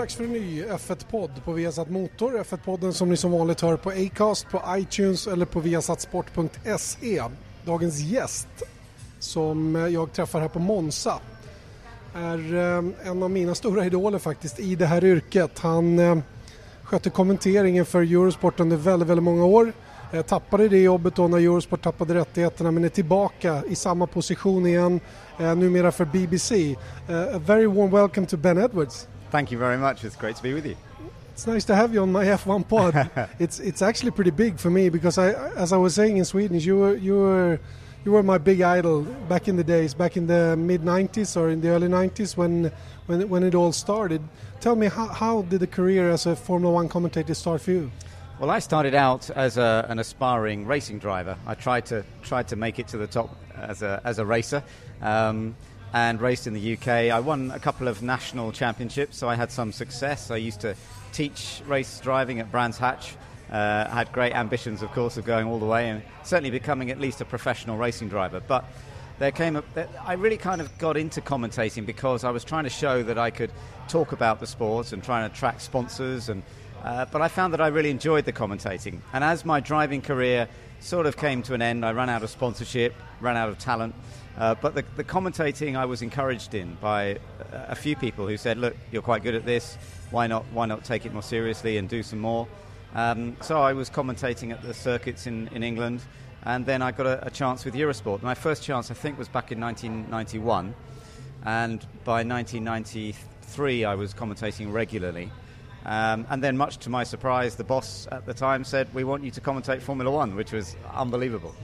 dags för en ny F1-podd på Viasat Motor. F1-podden som ni som vanligt hör på Acast, på iTunes eller på viasatsport.se. Dagens gäst som jag träffar här på Monza är eh, en av mina stora idoler faktiskt i det här yrket. Han eh, skötte kommenteringen för Eurosport under väldigt, väldigt många år. Eh, tappade det jobbet då när Eurosport tappade rättigheterna men är tillbaka i samma position igen, numera för BBC. A very warm welcome to Ben Edwards. Thank you very much. It's great to be with you. It's nice to have you on my F1 pod. it's it's actually pretty big for me because I, as I was saying in Sweden, you were you were you were my big idol back in the days, back in the mid '90s or in the early '90s when when when it all started. Tell me how how did the career as a Formula One commentator start for you? Well, I started out as a, an aspiring racing driver. I tried to tried to make it to the top as a as a racer. Um, and raced in the UK. I won a couple of national championships, so I had some success. I used to teach race driving at Brands Hatch. Uh, had great ambitions, of course, of going all the way and certainly becoming at least a professional racing driver. But there came a, I really kind of got into commentating because I was trying to show that I could talk about the sport and trying to attract sponsors. And uh, but I found that I really enjoyed the commentating. And as my driving career sort of came to an end, I ran out of sponsorship, ran out of talent. Uh, but the, the, commentating I was encouraged in by a few people who said, "Look, you're quite good at this. Why not? Why not take it more seriously and do some more?" Um, so I was commentating at the circuits in, in England, and then I got a, a, chance with Eurosport. My first chance, I think, was back in 1991, and by 1993 I was commentating regularly. Um, and then, much to my surprise, the boss at the time said, "We want you to commentate Formula One," which was unbelievable.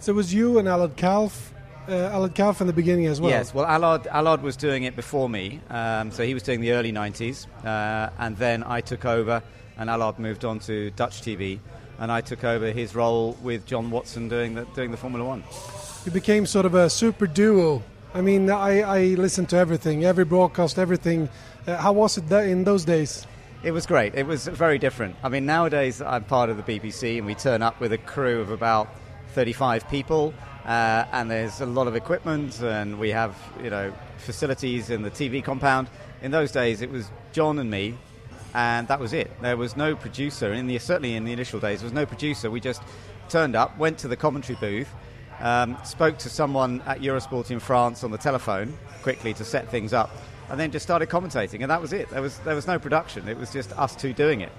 So it was you and Allard Kalff uh, Allard Kalff in the beginning as well. Yes, well, Allard, Allard was doing it before me, um, so he was doing the early 90s, uh, and then I took over, and Allard moved on to Dutch TV, and I took over his role with John Watson doing the, doing the Formula One. You became sort of a super duo. I mean, I, I listened to everything, every broadcast, everything. Uh, how was it in those days? It was great. It was very different. I mean, nowadays I'm part of the BBC, and we turn up with a crew of about 35 people uh, and there's a lot of equipment, and we have you know facilities in the TV compound. In those days, it was John and me, and that was it. There was no producer. In the certainly in the initial days, there was no producer. We just turned up, went to the commentary booth, um, spoke to someone at Eurosport in France on the telephone quickly to set things up, and then just started commentating, and that was it. There was there was no production. It was just us two doing it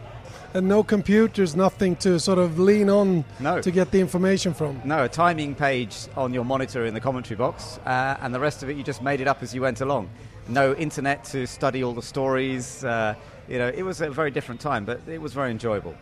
and no computers, nothing to sort of lean on no. to get the information from. No, a timing page on your monitor in the commentary box, uh, and the rest of it you just made it up as you went along. No internet to study all the stories. Uh, you know, it was a very different time, but it was very enjoyable.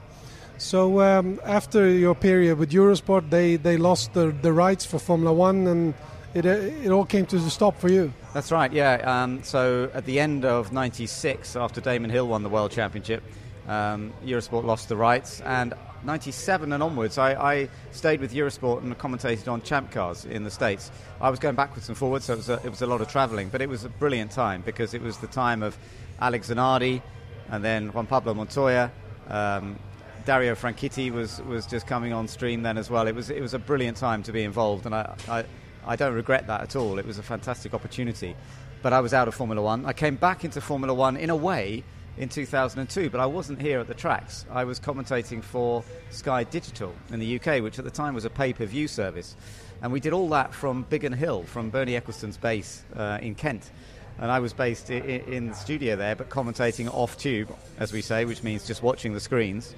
So um, after your period with Eurosport, they, they lost the, the rights for Formula One, and it, it all came to a stop for you. That's right, yeah. Um, so at the end of '96, after Damon Hill won the World Championship, um, Eurosport lost the rights, and 97 and onwards, I, I, stayed with Eurosport and commentated on champ cars in the States. I was going backwards and forwards, so it was a, it was a lot of travelling, but it was a brilliant time because it was the time of Alex Zanardi and then Juan Pablo Montoya. Um, Dario Franchitti was, was just coming on stream then as well. It was, it was a brilliant time to be involved, and I, I, I don't regret that at all. It was a fantastic opportunity. But I was out of Formula One. I came back into Formula One in a way in 2002, but I wasn't here at the tracks. I was commentating for Sky Digital in the UK, which at the time was a pay per view service. And we did all that from Biggin Hill, from Bernie Ecclestone's base uh, in Kent. And I was based I- in the studio there, but commentating off tube, as we say, which means just watching the screens.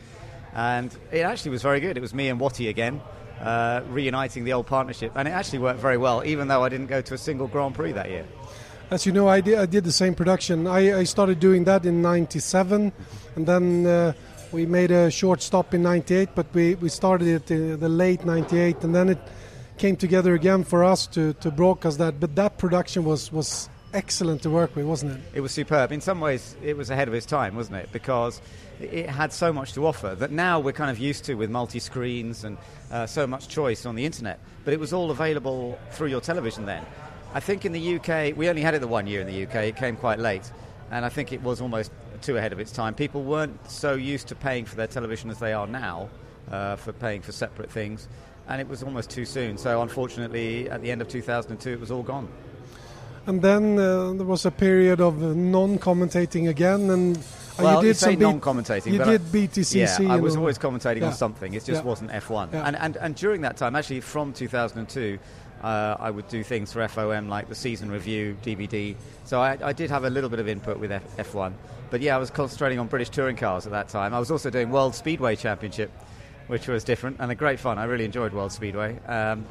And it actually was very good. It was me and Watty again, uh, reuniting the old partnership. And it actually worked very well, even though I didn't go to a single Grand Prix that year. As you know, I did, I did the same production. I, I started doing that in '97, and then uh, we made a short stop in '98. But we, we started it in the late '98, and then it came together again for us to, to broadcast that. But that production was was excellent to work with, wasn't it? It was superb. In some ways, it was ahead of its time, wasn't it? Because it had so much to offer that now we're kind of used to with multi screens and uh, so much choice on the internet. But it was all available through your television then. I think in the UK, we only had it the one year in the UK, it came quite late. And I think it was almost too ahead of its time. People weren't so used to paying for their television as they are now, uh, for paying for separate things. And it was almost too soon. So unfortunately, at the end of 2002, it was all gone. and then uh, there was a period of non-commentating again, and uh, well, you did say some non-commentating. You did I, BTCC. Yeah, I was always commentating Yeah. on something. It just Yeah. wasn't F1. Yeah. And, and and during that time, actually, from 2002, uh, I would do things for FOM like the season review, DVD. So I, I did have a little bit of input with F- F1. But yeah, I was concentrating on British touring cars at that time. I was also doing World Speedway Championship, which was different and a great fun. I really enjoyed World Speedway. Um,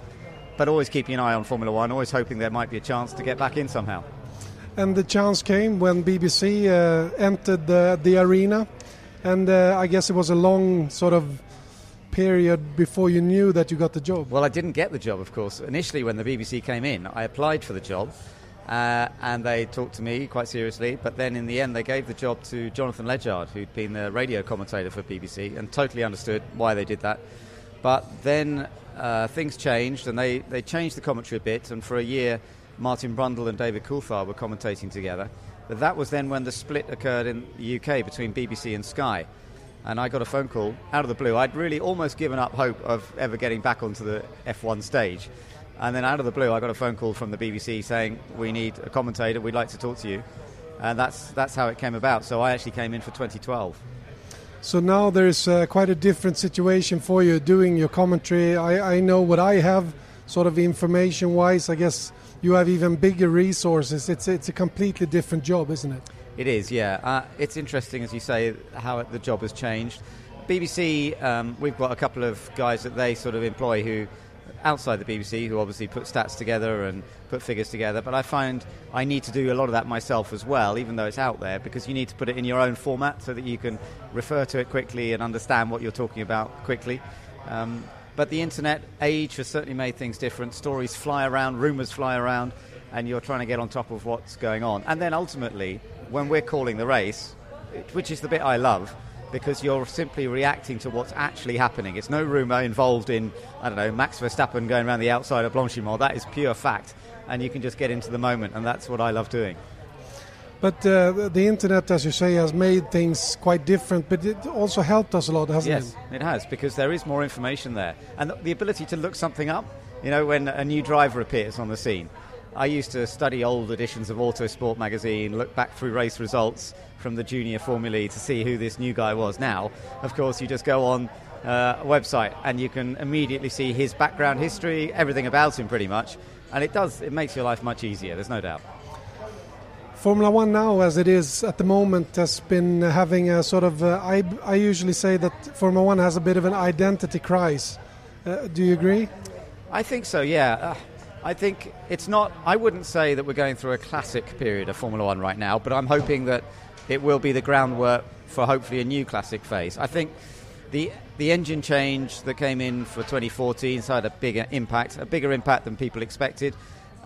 but always keeping an eye on Formula One, always hoping there might be a chance to get back in somehow. And the chance came when BBC uh, entered the, the arena, and uh, I guess it was a long sort of period before you knew that you got the job. Well, I didn't get the job, of course. Initially, when the BBC came in, I applied for the job, uh, and they talked to me quite seriously. But then, in the end, they gave the job to Jonathan Legard, who'd been the radio commentator for BBC, and totally understood why they did that. But then uh, things changed, and they, they changed the commentary a bit. And for a year, Martin Brundle and David Coulthard were commentating together. But that was then when the split occurred in the UK between BBC and Sky and I got a phone call out of the blue. I'd really almost given up hope of ever getting back onto the F1 stage. And then out of the blue, I got a phone call from the BBC saying, We need a commentator, we'd like to talk to you. And that's, that's how it came about. So I actually came in for 2012. So now there's uh, quite a different situation for you doing your commentary. I, I know what I have, sort of information wise. I guess you have even bigger resources. It's it's a completely different job, isn't it? It is, yeah. Uh, it's interesting, as you say, how the job has changed. BBC, um, we've got a couple of guys that they sort of employ who, outside the BBC, who obviously put stats together and put figures together. But I find I need to do a lot of that myself as well, even though it's out there, because you need to put it in your own format so that you can refer to it quickly and understand what you're talking about quickly. Um, but the internet age has certainly made things different. Stories fly around, rumours fly around, and you're trying to get on top of what's going on. And then ultimately, when we're calling the race, which is the bit I love, because you're simply reacting to what's actually happening. It's no rumour involved in, I don't know, Max Verstappen going around the outside of Blanchimont. That is pure fact. And you can just get into the moment, and that's what I love doing. But uh, the- internet, as you say, has made things quite different. But it also helped us a lot, hasn't Yes, it? Yes, it has, because there is more information there. And the ability to look something up, you know, when a new driver appears on the scene. I used to study old editions of Autosport magazine, look back through race results from the junior Formulae to see who this new guy was. Now, of course, you just go on uh, a website and you can immediately see his background history, everything about him pretty much. And it does, it makes your life much easier, there's no doubt. Formula One now, as it is at the moment, has been having a sort of. Uh, I I usually say that Formula One has a bit of an identity crisis. Uh, do you agree? I think so, yeah. Uh, I think it's not, I wouldn't say that we're going through a classic period of Formula One right now, but I'm hoping that it will be the groundwork for hopefully a new classic phase. I think the, the engine change that came in for 2014 has had a bigger impact, a bigger impact than people expected.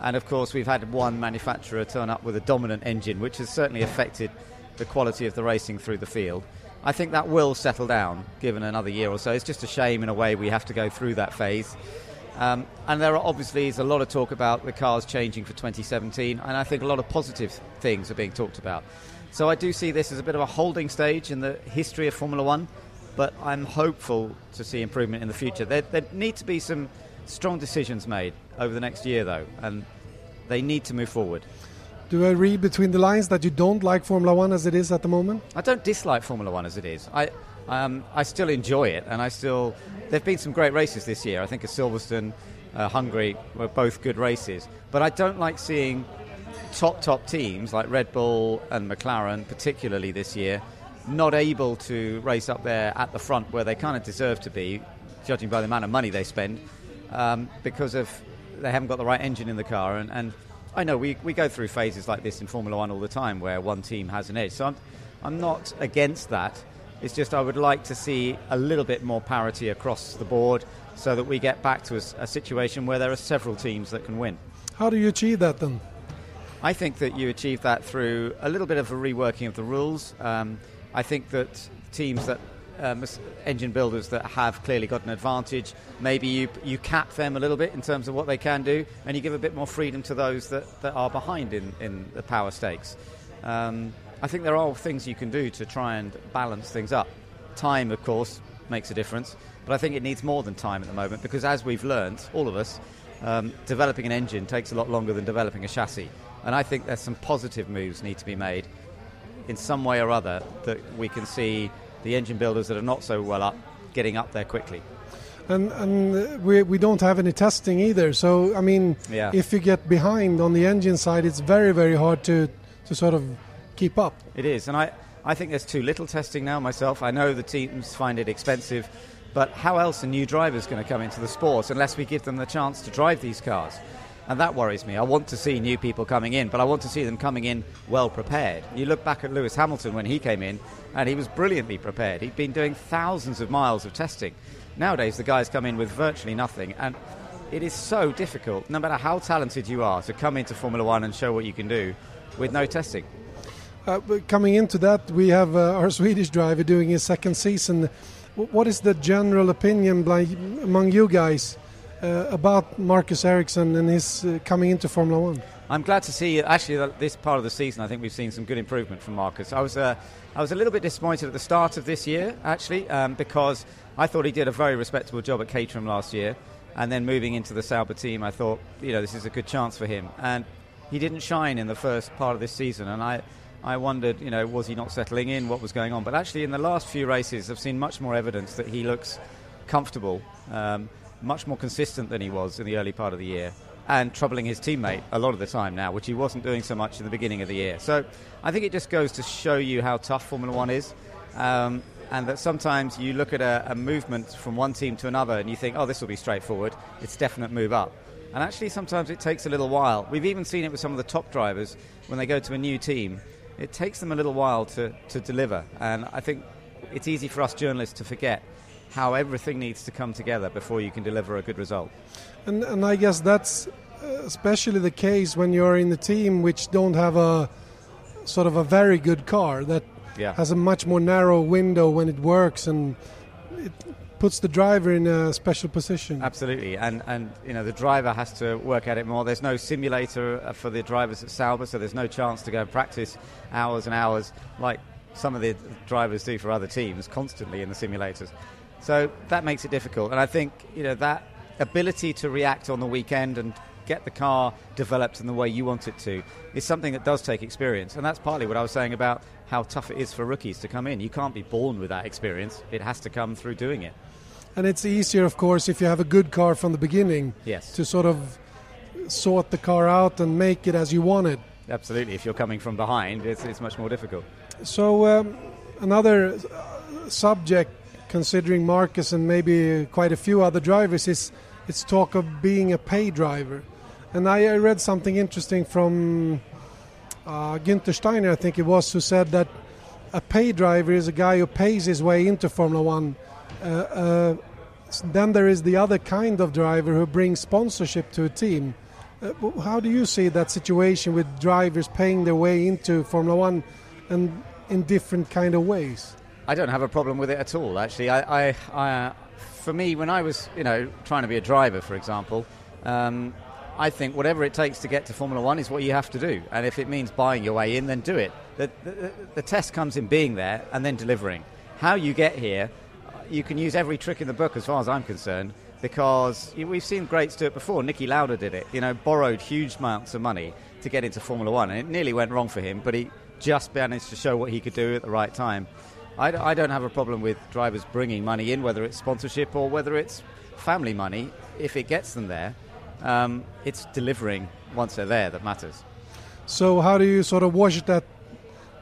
And of course, we've had one manufacturer turn up with a dominant engine, which has certainly affected the quality of the racing through the field. I think that will settle down given another year or so. It's just a shame, in a way, we have to go through that phase. Um, and there are obviously is a lot of talk about the cars changing for 2017, and I think a lot of positive things are being talked about. So I do see this as a bit of a holding stage in the history of Formula One, but I'm hopeful to see improvement in the future. There, there need to be some strong decisions made over the next year, though, and they need to move forward. Do I read between the lines that you don't like Formula One as it is at the moment? I don't dislike Formula One as it is. I, um, I still enjoy it, and I still. There've been some great races this year. I think at Silverstone, uh, Hungary were both good races. But I don't like seeing top top teams like Red Bull and McLaren, particularly this year, not able to race up there at the front where they kind of deserve to be, judging by the amount of money they spend, um, because of they haven't got the right engine in the car. And, and I know we, we go through phases like this in Formula One all the time where one team has an edge. So I'm, I'm not against that. It's just I would like to see a little bit more parity across the board so that we get back to a situation where there are several teams that can win. How do you achieve that then? I think that you achieve that through a little bit of a reworking of the rules. Um, I think that teams that um, engine builders that have clearly got an advantage, maybe you you cap them a little bit in terms of what they can do, and you give a bit more freedom to those that, that are behind in, in the power stakes. Um, I think there are things you can do to try and balance things up. Time, of course, makes a difference, but I think it needs more than time at the moment because, as we've learned, all of us, um, developing an engine takes a lot longer than developing a chassis. And I think there's some positive moves need to be made in some way or other that we can see the engine builders that are not so well up getting up there quickly. And, and we, we don't have any testing either. So, I mean, Yeah. if you get behind on the engine side, it's very, very hard to, to sort of keep up. It is, and I, I think there's too little testing now myself. I know the teams find it expensive, but how else are new drivers going to come into the sport unless we give them the chance to drive these cars? And that worries me. I want to see new people coming in, but I want to see them coming in well prepared. You look back at Lewis Hamilton when he came in, and he was brilliantly prepared. He'd been doing thousands of miles of testing. Nowadays, the guys come in with virtually nothing, and it is so difficult, no matter how talented you are, to come into Formula One and show what you can do with no testing. Uh, coming into that, we have uh, our Swedish driver doing his second season. W- What is the general opinion like, among you guys uh, about Marcus Ericsson and his uh, coming into Formula One? I'm glad to see actually this part of the season. I think we've seen some good improvement from Marcus. I was uh, I was a little bit disappointed at the start of this year actually um, because I thought he did a very respectable job at Caterham last year, and then moving into the Sauber team, I thought you know this is a good chance for him, and he didn't shine in the first part of this season, and I. I wondered, you know, was he not settling in? What was going on? But actually, in the last few races, I've seen much more evidence that he looks comfortable, um, much more consistent than he was in the early part of the year, and troubling his teammate a lot of the time now, which he wasn't doing so much in the beginning of the year. So I think it just goes to show you how tough Formula One is. Um, and that sometimes you look at a, a movement from one team to another and you think, oh, this will be straightforward. It's definite move up. And actually, sometimes it takes a little while. We've even seen it with some of the top drivers when they go to a new team. It takes them a little while to, to deliver. And I think it's easy for us journalists to forget how everything needs to come together before you can deliver a good result. And, and I guess that's uh, especially the case when you're in the team which don't have a sort of a very good car that Yeah. has a much more narrow window when it works and it puts the driver in a special position. Absolutely, and and you know the driver has to work at it more. There's no simulator uh, for the drivers at Sauber, so there's no chance to go practice hours and hours like some of the drivers do for other teams constantly in the simulators. So that makes it difficult, and I think you know that ability to react on the weekend and get the car developed in the way you want it to is something that does take experience, and that's partly what I was saying about how tough it is for rookies to come in. You can't be born with that experience; it has to come through doing it. And it's easier, of course, if you have a good car from the beginning Yes. to sort of sort the car out and make it as you want it. Absolutely. If you're coming from behind, it's, it's much more difficult. So um, another uh, subject, considering Marcus and maybe quite a few other drivers, is it's talk of being a pay driver. And I, I read something interesting from uh, Günther Steiner, I think it was, who said that a pay driver is a guy who pays his way into Formula One. Uh, uh, then there is the other kind of driver who brings sponsorship to a team. Uh, how do you see that situation with drivers paying their way into Formula One and in different kind of ways? I don't have a problem with it at all. Actually, I, I, I for me, when I was, you know, trying to be a driver, for example, um, I think whatever it takes to get to Formula One is what you have to do, and if it means buying your way in, then do it. The, the, the test comes in being there and then delivering. How you get here, you can use every trick in the book, as far as I'm concerned, because we've seen greats do it before. Niki Lauda did it. You know, borrowed huge amounts of money to get into Formula One, and it nearly went wrong for him, but he just managed to show what he could do at the right time. I don't have a problem with drivers bringing money in, whether it's sponsorship or whether it's family money. If it gets them there, um, it's delivering once they're there that matters. So how do you sort of wash that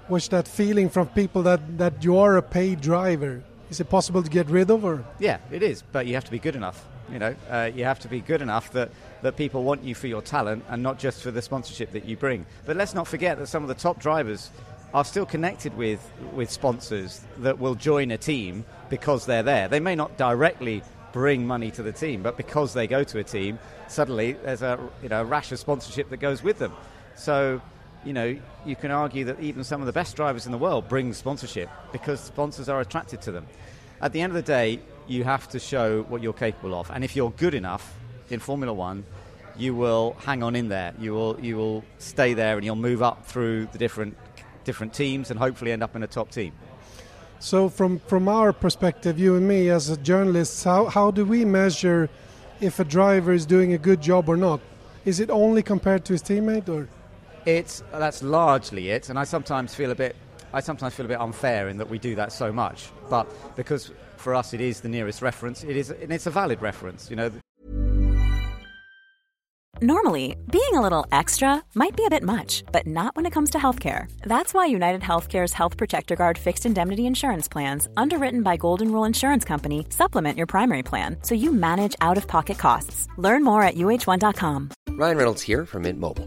wash that feeling from people that, that you are a paid driver? Is it possible to get rid of or Yeah, it is, but you have to be good enough. You know, uh, you have to be good enough that, that people want you for your talent and not just for the sponsorship that you bring. But let's not forget that some of the top drivers are still connected with, with sponsors that will join a team because they're there. They may not directly bring money to the team, but because they go to a team, suddenly there's a you know a rash of sponsorship that goes with them. So you know, you can argue that even some of the best drivers in the world bring sponsorship because sponsors are attracted to them. At the end of the day, you have to show what you're capable of, and if you're good enough in Formula One, you will hang on in there. You will you will stay there, and you'll move up through the different different teams, and hopefully end up in a top team. So from from our perspective, you and me as journalists, how how do we measure if a driver is doing a good job or not? Is it only compared to his teammate, or it's that's largely it? And I sometimes feel a bit, I sometimes feel a bit unfair in that we do that so much, but because for us it is the nearest reference, it is, and it's a valid reference. You know, Normally, being a little extra might be a bit much, but not when it comes to healthcare. That's why United Healthcare's Health Protector Guard fixed indemnity insurance plans, underwritten by Golden Rule Insurance Company, supplement your primary plan so you manage out of pocket costs. Learn more at uh1.com. Ryan Reynolds here from Mint Mobile.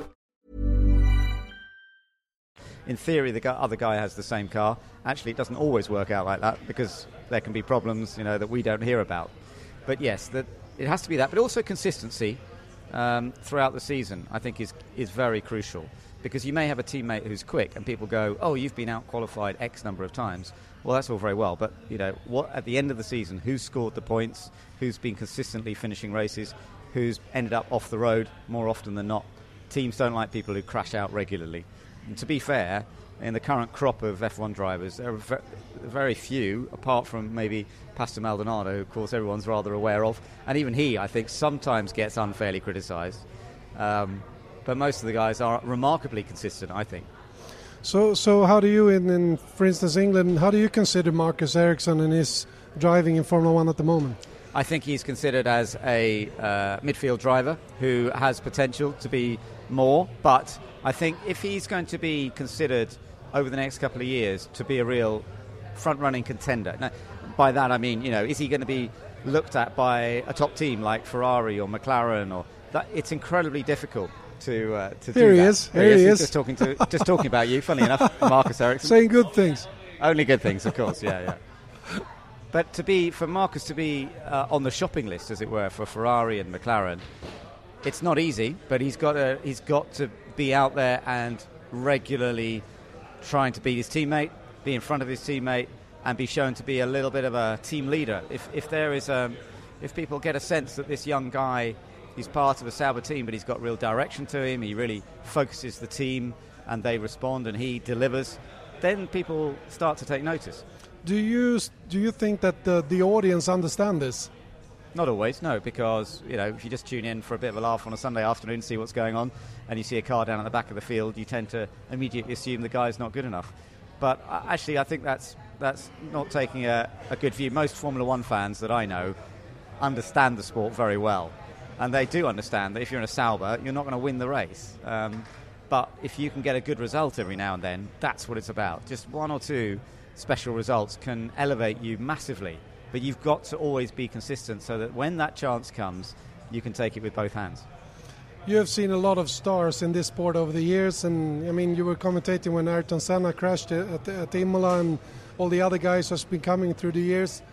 in theory, the other guy has the same car. Actually, it doesn't always work out like that because there can be problems, you know, that we don't hear about. But yes, that it has to be that. But also consistency um, throughout the season, I think, is is very crucial because you may have a teammate who's quick, and people go, "Oh, you've been out qualified X number of times." Well, that's all very well, but you know, what at the end of the season, who's scored the points, who's been consistently finishing races, who's ended up off the road more often than not. Teams don't like people who crash out regularly. And to be fair, in the current crop of F1 drivers, there are very few, apart from maybe Pastor Maldonado, who, of course, everyone's rather aware of. And even he, I think, sometimes gets unfairly criticised. Um, but most of the guys are remarkably consistent, I think. so? So how do you, in, in for instance England, how do you consider Marcus Ericsson and his driving in Formula One at the moment? I think he's considered as a uh, midfield driver who has potential to be more, but I think if he's going to be considered over the next couple of years to be a real front-running contender, now, by that I mean, you know, is he going to be looked at by a top team like Ferrari or McLaren or that? It's incredibly difficult to uh, to Here do he that. is. There Here he is. Just talking to just talking about you. Funny enough, Marcus Ericsson. Saying good things. Only good things, of course. Yeah, yeah. But to be for Marcus to be uh, on the shopping list, as it were, for Ferrari and McLaren, it's not easy. But he's got to he's got to be out there and regularly trying to beat his teammate, be in front of his teammate, and be shown to be a little bit of a team leader. If if there is um, if people get a sense that this young guy, he's part of a Sauber team, but he's got real direction to him, he really focuses the team, and they respond, and he delivers, then people start to take notice. Do you do you think that the, the audience understand this? Not always, no, because you know if you just tune in for a bit of a laugh on a Sunday afternoon, see what's going on, and you see a car down at the back of the field, you tend to immediately assume the guy's not good enough. But uh, actually, I think that's that's not taking a, a good view. Most Formula One fans that I know understand the sport very well, and they do understand that if you're in a Sauber, you're not going to win the race. Um, but if you can get a good result every now and then, that's what it's about. Just one or two special results can elevate you massively. But you've got to always be consistent so that when that chance comes, you can take it with both hands. You have seen a lot of stars in this sport over the years, and I mean, you were commentating when Ayrton Senna crashed at, at Imola, and all the other guys has been coming through the years.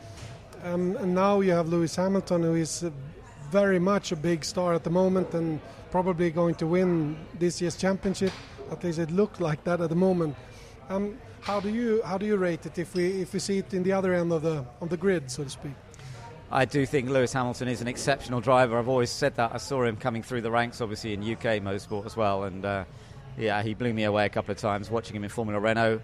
Um, and now you have Lewis Hamilton, who is very much a big star at the moment, and probably going to win this year's championship. At least it looked like that at the moment. Um, how do you how do you rate it if we if we see it in the other end of the of the grid, so to speak? I do think Lewis Hamilton is an exceptional driver. I've always said that. I saw him coming through the ranks, obviously in UK motorsport as well, and uh, yeah, he blew me away a couple of times watching him in Formula Renault,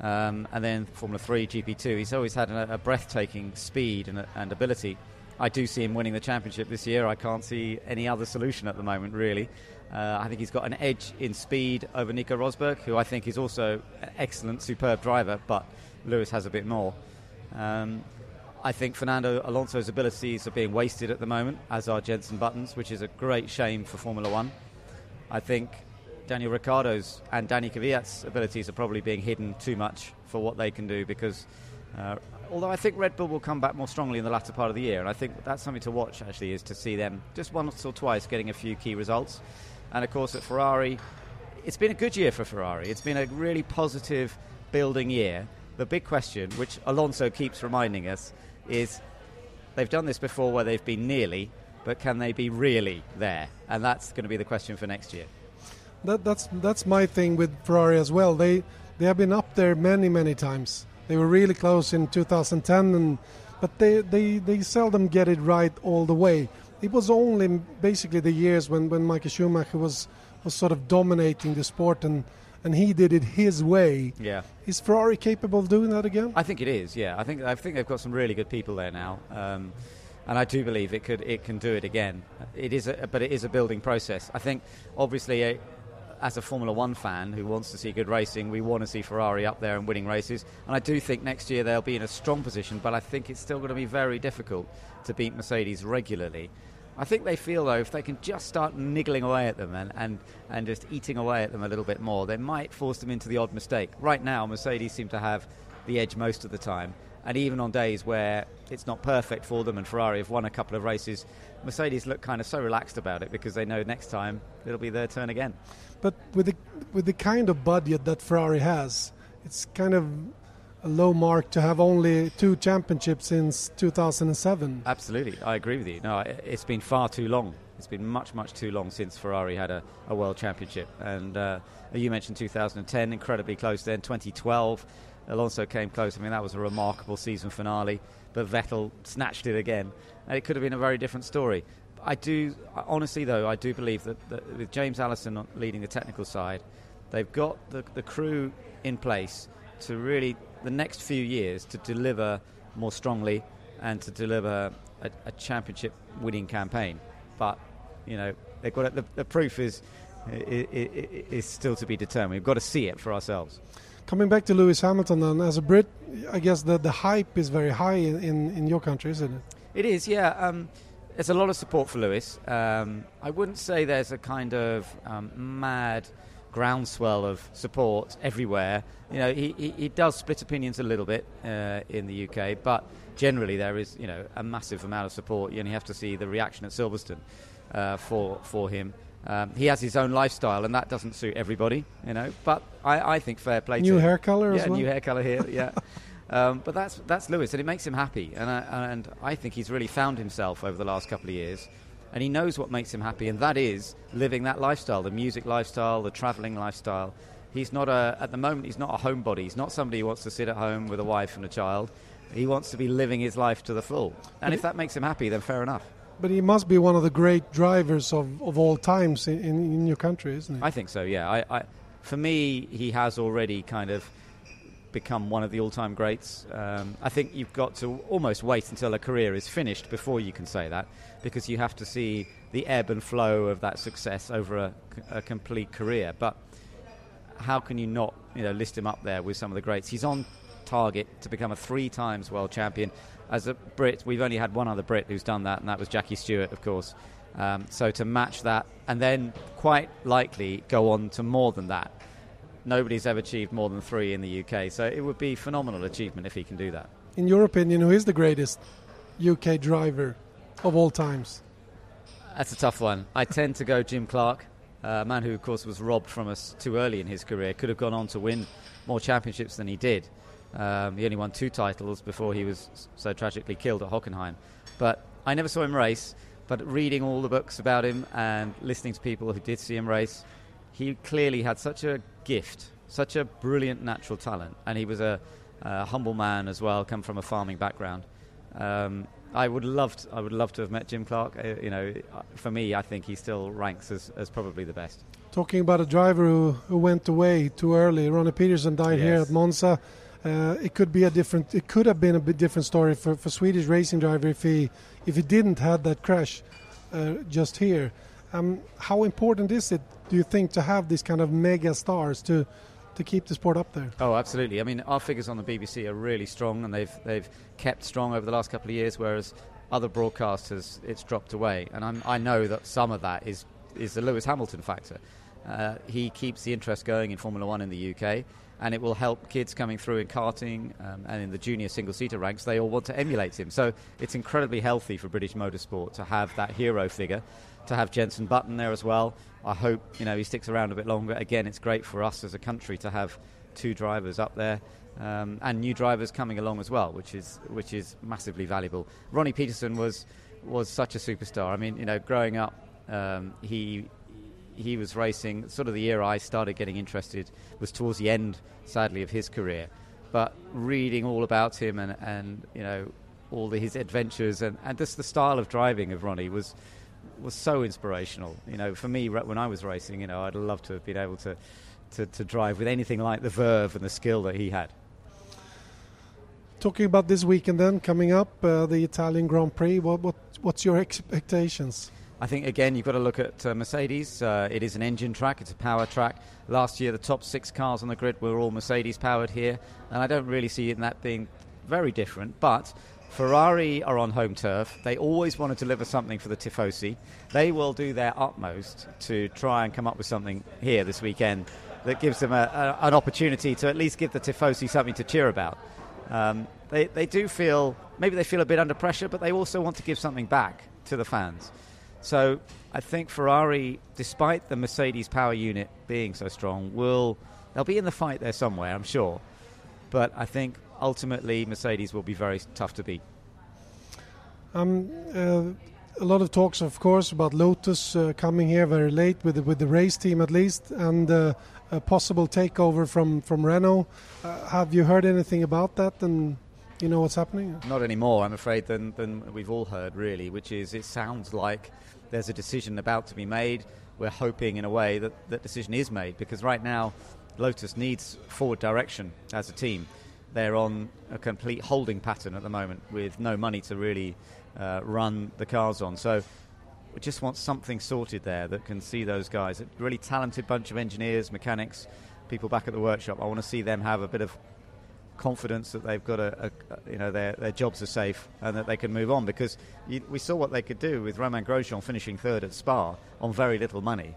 um, and then Formula Three, GP2. He's always had a, a breathtaking speed and, and ability. I do see him winning the championship this year. I can't see any other solution at the moment, really. Uh, I think he's got an edge in speed over Nico Rosberg, who I think is also an excellent, superb driver, but Lewis has a bit more. Um, I think Fernando Alonso's abilities are being wasted at the moment, as are Jenson Button's, which is a great shame for Formula One. I think Daniel Ricciardo's and Danny Kvyat's abilities are probably being hidden too much for what they can do because uh, although I think Red Bull will come back more strongly in the latter part of the year, and I think that's something to watch actually is to see them just once or twice getting a few key results. And of course, at Ferrari, it's been a good year for Ferrari. It's been a really positive building year. The big question, which Alonso keeps reminding us, is they've done this before where they've been nearly, but can they be really there? And that's going to be the question for next year. That, that's that's my thing with Ferrari as well. They they have been up there many many times. They were really close in 2010, and but they, they, they seldom get it right all the way. It was only basically the years when, when Michael Schumacher was was sort of dominating the sport and and he did it his way. Yeah. Is Ferrari capable of doing that again? I think it is. Yeah, I think I think they've got some really good people there now, um, and I do believe it could it can do it again. It is, a, but it is a building process. I think obviously. A, as a Formula One fan who wants to see good racing, we want to see Ferrari up there and winning races. And I do think next year they'll be in a strong position, but I think it's still going to be very difficult to beat Mercedes regularly. I think they feel, though, if they can just start niggling away at them and, and, and just eating away at them a little bit more, they might force them into the odd mistake. Right now, Mercedes seem to have the edge most of the time. And even on days where it's not perfect for them and Ferrari have won a couple of races, Mercedes look kind of so relaxed about it because they know next time it'll be their turn again. But with the with the kind of budget that Ferrari has, it's kind of a low mark to have only two championships since 2007. Absolutely, I agree with you. No, it's been far too long. It's been much, much too long since Ferrari had a, a world championship. And uh, you mentioned 2010, incredibly close then. 2012, Alonso came close. I mean, that was a remarkable season finale. But Vettel snatched it again. And it could have been a very different story. I do, honestly, though, I do believe that, that with James Allison leading the technical side, they've got the, the crew in place to really, the next few years, to deliver more strongly and to deliver a, a championship winning campaign. But, you know, they've got it, the, the proof is, is, is still to be determined. We've got to see it for ourselves. Coming back to Lewis Hamilton, then, as a Brit, I guess the, the hype is very high in, in, in your country, isn't it? It is, yeah. Um, there's a lot of support for Lewis. Um, I wouldn't say there's a kind of um, mad groundswell of support everywhere. You know, he, he, he does split opinions a little bit uh, in the UK, but generally there is, you know, a massive amount of support. You only have to see the reaction at Silverstone uh, for for him. Um, he has his own lifestyle, and that doesn't suit everybody, you know. But I, I think fair play. New to hair color, yeah, as well? new hair color here, yeah. Um, but that's that's Lewis, and it makes him happy. And I, and I think he's really found himself over the last couple of years, and he knows what makes him happy, and that is living that lifestyle, the music lifestyle, the travelling lifestyle. He's not a at the moment. He's not a homebody. He's not somebody who wants to sit at home with a wife and a child. He wants to be living his life to the full. And if that makes him happy, then fair enough. But he must be one of the great drivers of, of all times in, in, in your country, isn't he? I think so. Yeah. I, I, for me, he has already kind of become one of the all-time greats. Um, I think you've got to almost wait until a career is finished before you can say that, because you have to see the ebb and flow of that success over a, a complete career. But how can you not, you know, list him up there with some of the greats? He's on target to become a three times world champion. As a Brit, we've only had one other Brit who's done that, and that was Jackie Stewart, of course. Um, so to match that, and then quite likely go on to more than that nobody's ever achieved more than three in the UK. So it would be phenomenal achievement if he can do that. In your opinion, who is the greatest UK driver of all times? That's a tough one. I tend to go Jim Clark, a man who, of course, was robbed from us too early in his career. Could have gone on to win more championships than he did. Um, he only won two titles before he was so tragically killed at Hockenheim. But I never saw him race. But reading all the books about him and listening to people who did see him race, he clearly had such a gift, such a brilliant natural talent, and he was a, a humble man as well, come from a farming background. Um, I would love to, I would love to have met Jim Clark. Uh, you know, for me, I think he still ranks as, as probably the best. Talking about a driver who, who went away too early, Ronnie Peterson died Yes. here at Monza. Uh, it could be a different. It could have been a bit different story for, for Swedish racing driver if he if he didn't had that crash uh, just here. Um, how important is it, do you think, to have these kind of mega stars to to keep the sport up there? Oh, absolutely. I mean, our figures on the BBC are really strong, and they've they've kept strong over the last couple of years. Whereas other broadcasters, it's dropped away, and I'm, I know that some of that is is the Lewis Hamilton factor. Uh, he keeps the interest going in Formula One in the UK, and it will help kids coming through in karting um, and in the junior single seater ranks. They all want to emulate him, so it's incredibly healthy for British motorsport to have that hero figure. To have Jenson Button there as well. I hope you know he sticks around a bit longer. Again, it's great for us as a country to have two drivers up there. Um, and new drivers coming along as well, which is which is massively valuable. Ronnie Peterson was was such a superstar. I mean, you know, growing up, um, he he was racing. Sort of the year I started getting interested was towards the end, sadly, of his career. But reading all about him and, and you know all the, his adventures and, and just the style of driving of Ronnie was was so inspirational. You know, for me when I was racing, you know, I'd love to have been able to to, to drive with anything like the verve and the skill that he had. Talking about this weekend, then coming up, uh, the Italian Grand Prix. What, what what's your expectations? I think again you've got to look at uh, Mercedes. Uh, it is an engine track; it's a power track. Last year, the top six cars on the grid were all Mercedes powered here, and I don't really see that being very different. But Ferrari are on home turf. They always want to deliver something for the Tifosi. They will do their utmost to try and come up with something here this weekend that gives them a, a, an opportunity to at least give the Tifosi something to cheer about. Um, they, they do feel, maybe they feel a bit under pressure, but they also want to give something back to the fans. So I think Ferrari, despite the Mercedes power unit being so strong, will they'll be in the fight there somewhere, I'm sure. But I think ultimately Mercedes will be very tough to beat. Um, uh, a lot of talks, of course, about Lotus uh, coming here very late with the, with the race team at least, and uh, a possible takeover from from Renault. Uh, have you heard anything about that? And you know what's happening? Not anymore, I'm afraid, than than we've all heard really. Which is, it sounds like there's a decision about to be made. We're hoping, in a way, that that decision is made because right now, Lotus needs forward direction as a team. They're on a complete holding pattern at the moment with no money to really uh, run the cars on. So we just want something sorted there that can see those guys. A really talented bunch of engineers, mechanics, people back at the workshop. I want to see them have a bit of confidence that they've got a, a, you know their their jobs are safe and that they can move on because you, we saw what they could do with Romain Grosjean finishing third at Spa on very little money,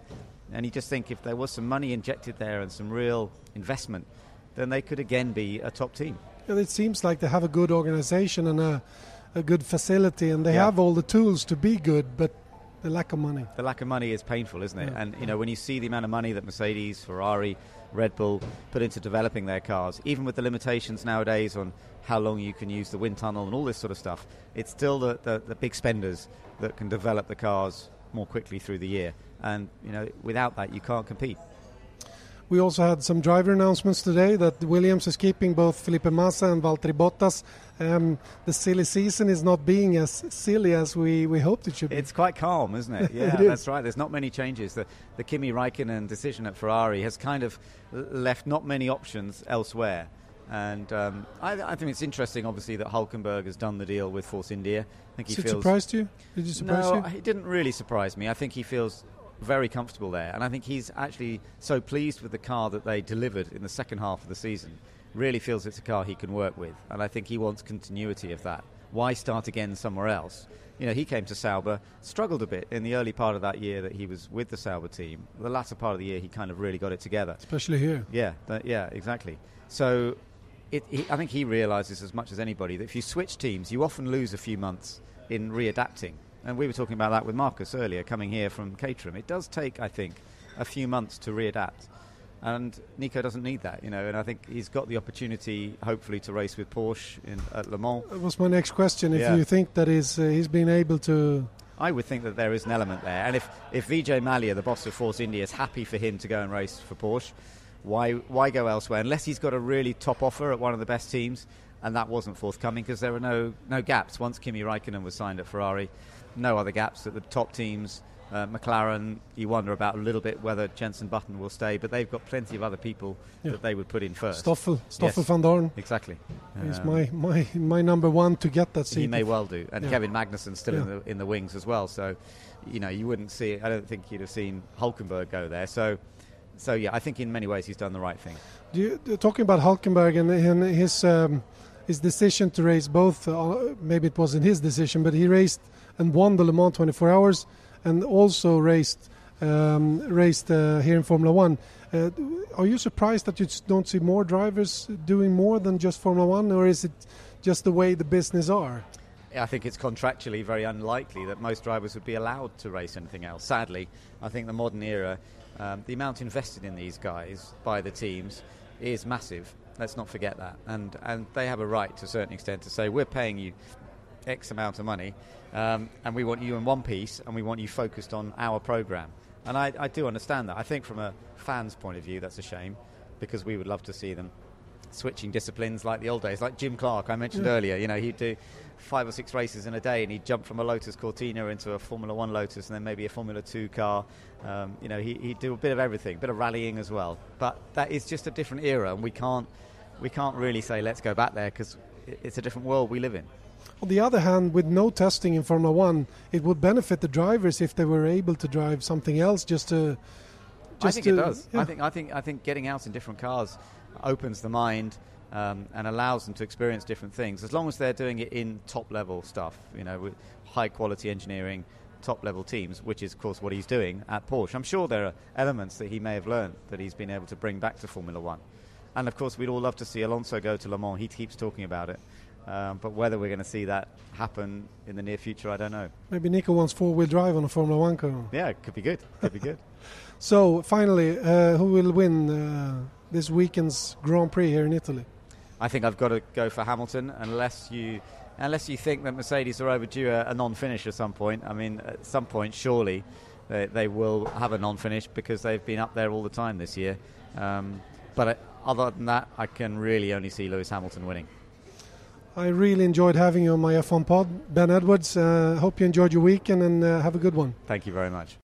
and you just think if there was some money injected there and some real investment, then they could again be a top team. Yeah, it seems like they have a good organization and a, a good facility, and they yeah. have all the tools to be good, but the lack of money. The lack of money is painful, isn't it? Yeah. And you know, when you see the amount of money that Mercedes, Ferrari, Red Bull put into developing their cars, even with the limitations nowadays on how long you can use the wind tunnel and all this sort of stuff, it's still the, the, the big spenders that can develop the cars more quickly through the year. And you know, without that, you can't compete. We also had some driver announcements today that Williams is keeping both Felipe Massa and Valtteri Bottas. Um, the silly season is not being as silly as we, we hoped it should be. It's quite calm, isn't it? Yeah, it that's right. There's not many changes. The, the Kimi Raikkonen decision at Ferrari has kind of left not many options elsewhere. And um, I, I, think it's interesting, obviously, that Hulkenberg has done the deal with Force India. I think he feels. surprised you? Did you surprise no, you? it didn't really surprise me. I think he feels very comfortable there. And I think he's actually so pleased with the car that they delivered in the second half of the season. Really feels it's a car he can work with. And I think he wants continuity of that. Why start again somewhere else? You know, he came to Sauber, struggled a bit in the early part of that year that he was with the Sauber team. The latter part of the year, he kind of really got it together. Especially here. Yeah, yeah, exactly. So it, he, I think he realizes as much as anybody that if you switch teams, you often lose a few months in readapting and we were talking about that with Marcus earlier, coming here from Caterham. It does take, I think, a few months to readapt. And Nico doesn't need that, you know, and I think he's got the opportunity, hopefully, to race with Porsche in, at Le Mans. That was my next question. If yeah. you think that is, uh, he's been able to. I would think that there is an element there. And if, if Vijay Mallya, the boss of Force India, is happy for him to go and race for Porsche, why, why go elsewhere? Unless he's got a really top offer at one of the best teams, and that wasn't forthcoming because there were no, no gaps. Once Kimi Raikkonen was signed at Ferrari, no other gaps at the top teams. Uh, McLaren, you wonder about a little bit whether Jenson Button will stay, but they've got plenty of other people yeah. that they would put in first. Stoffel, Stoffel yes, Vandoorne. Exactly. He's um, my, my, my number one to get that seat. He may well do. And yeah. Kevin Magnussen still yeah. in, the, in the wings as well. So, you know, you wouldn't see, I don't think you'd have seen Hulkenberg go there. So, so yeah, I think in many ways he's done the right thing. You, talking about Hulkenberg and, and his. Um, his decision to race both, uh, maybe it wasn't his decision, but he raced and won the Le Mans 24 Hours, and also raced um, raced uh, here in Formula One. Uh, are you surprised that you don't see more drivers doing more than just Formula One, or is it just the way the business are? I think it's contractually very unlikely that most drivers would be allowed to race anything else. Sadly, I think the modern era, um, the amount invested in these guys by the teams is massive. Let's not forget that, and and they have a right to a certain extent to say we're paying you X amount of money, um, and we want you in one piece, and we want you focused on our program. And I, I do understand that. I think from a fan's point of view, that's a shame because we would love to see them switching disciplines like the old days, like Jim Clark I mentioned Yeah. earlier. You know, he'd do five or six races in a day, and he'd jump from a Lotus Cortina into a Formula One Lotus, and then maybe a Formula Two car. Um, you know, he, he'd do a bit of everything, a bit of rallying as well. But that is just a different era, and we can't we can't really say let's go back there because it's a different world we live in. On the other hand, with no testing in Formula One, it would benefit the drivers if they were able to drive something else just to. I think to, it does. yeah. I think I think I think getting out in different cars opens the mind um, and allows them to experience different things. As long as they're doing it in top level stuff, you know, with high quality engineering, top level teams, which is of course what he's doing at Porsche. I'm sure there are elements that he may have learned that he's been able to bring back to Formula One. And of course, we'd all love to see Alonso go to Le Mans. He keeps talking about it. Um, but whether we're going to see that happen in the near future, I don't know. Maybe Nico wants four-wheel drive on a Formula One car. Yeah, it could be good. Could be good. So finally, uh, who will win uh, this weekend's Grand Prix here in Italy? I think I've got to go for Hamilton unless you unless you think that Mercedes are overdue a, a non-finish at some point. I mean, at some point, surely they, they will have a non-finish because they've been up there all the time this year. Um, but uh, other than that, I can really only see Lewis Hamilton winning. I really enjoyed having you on my F1 pod, Ben Edwards. Uh, hope you enjoyed your weekend and uh, have a good one. Thank you very much.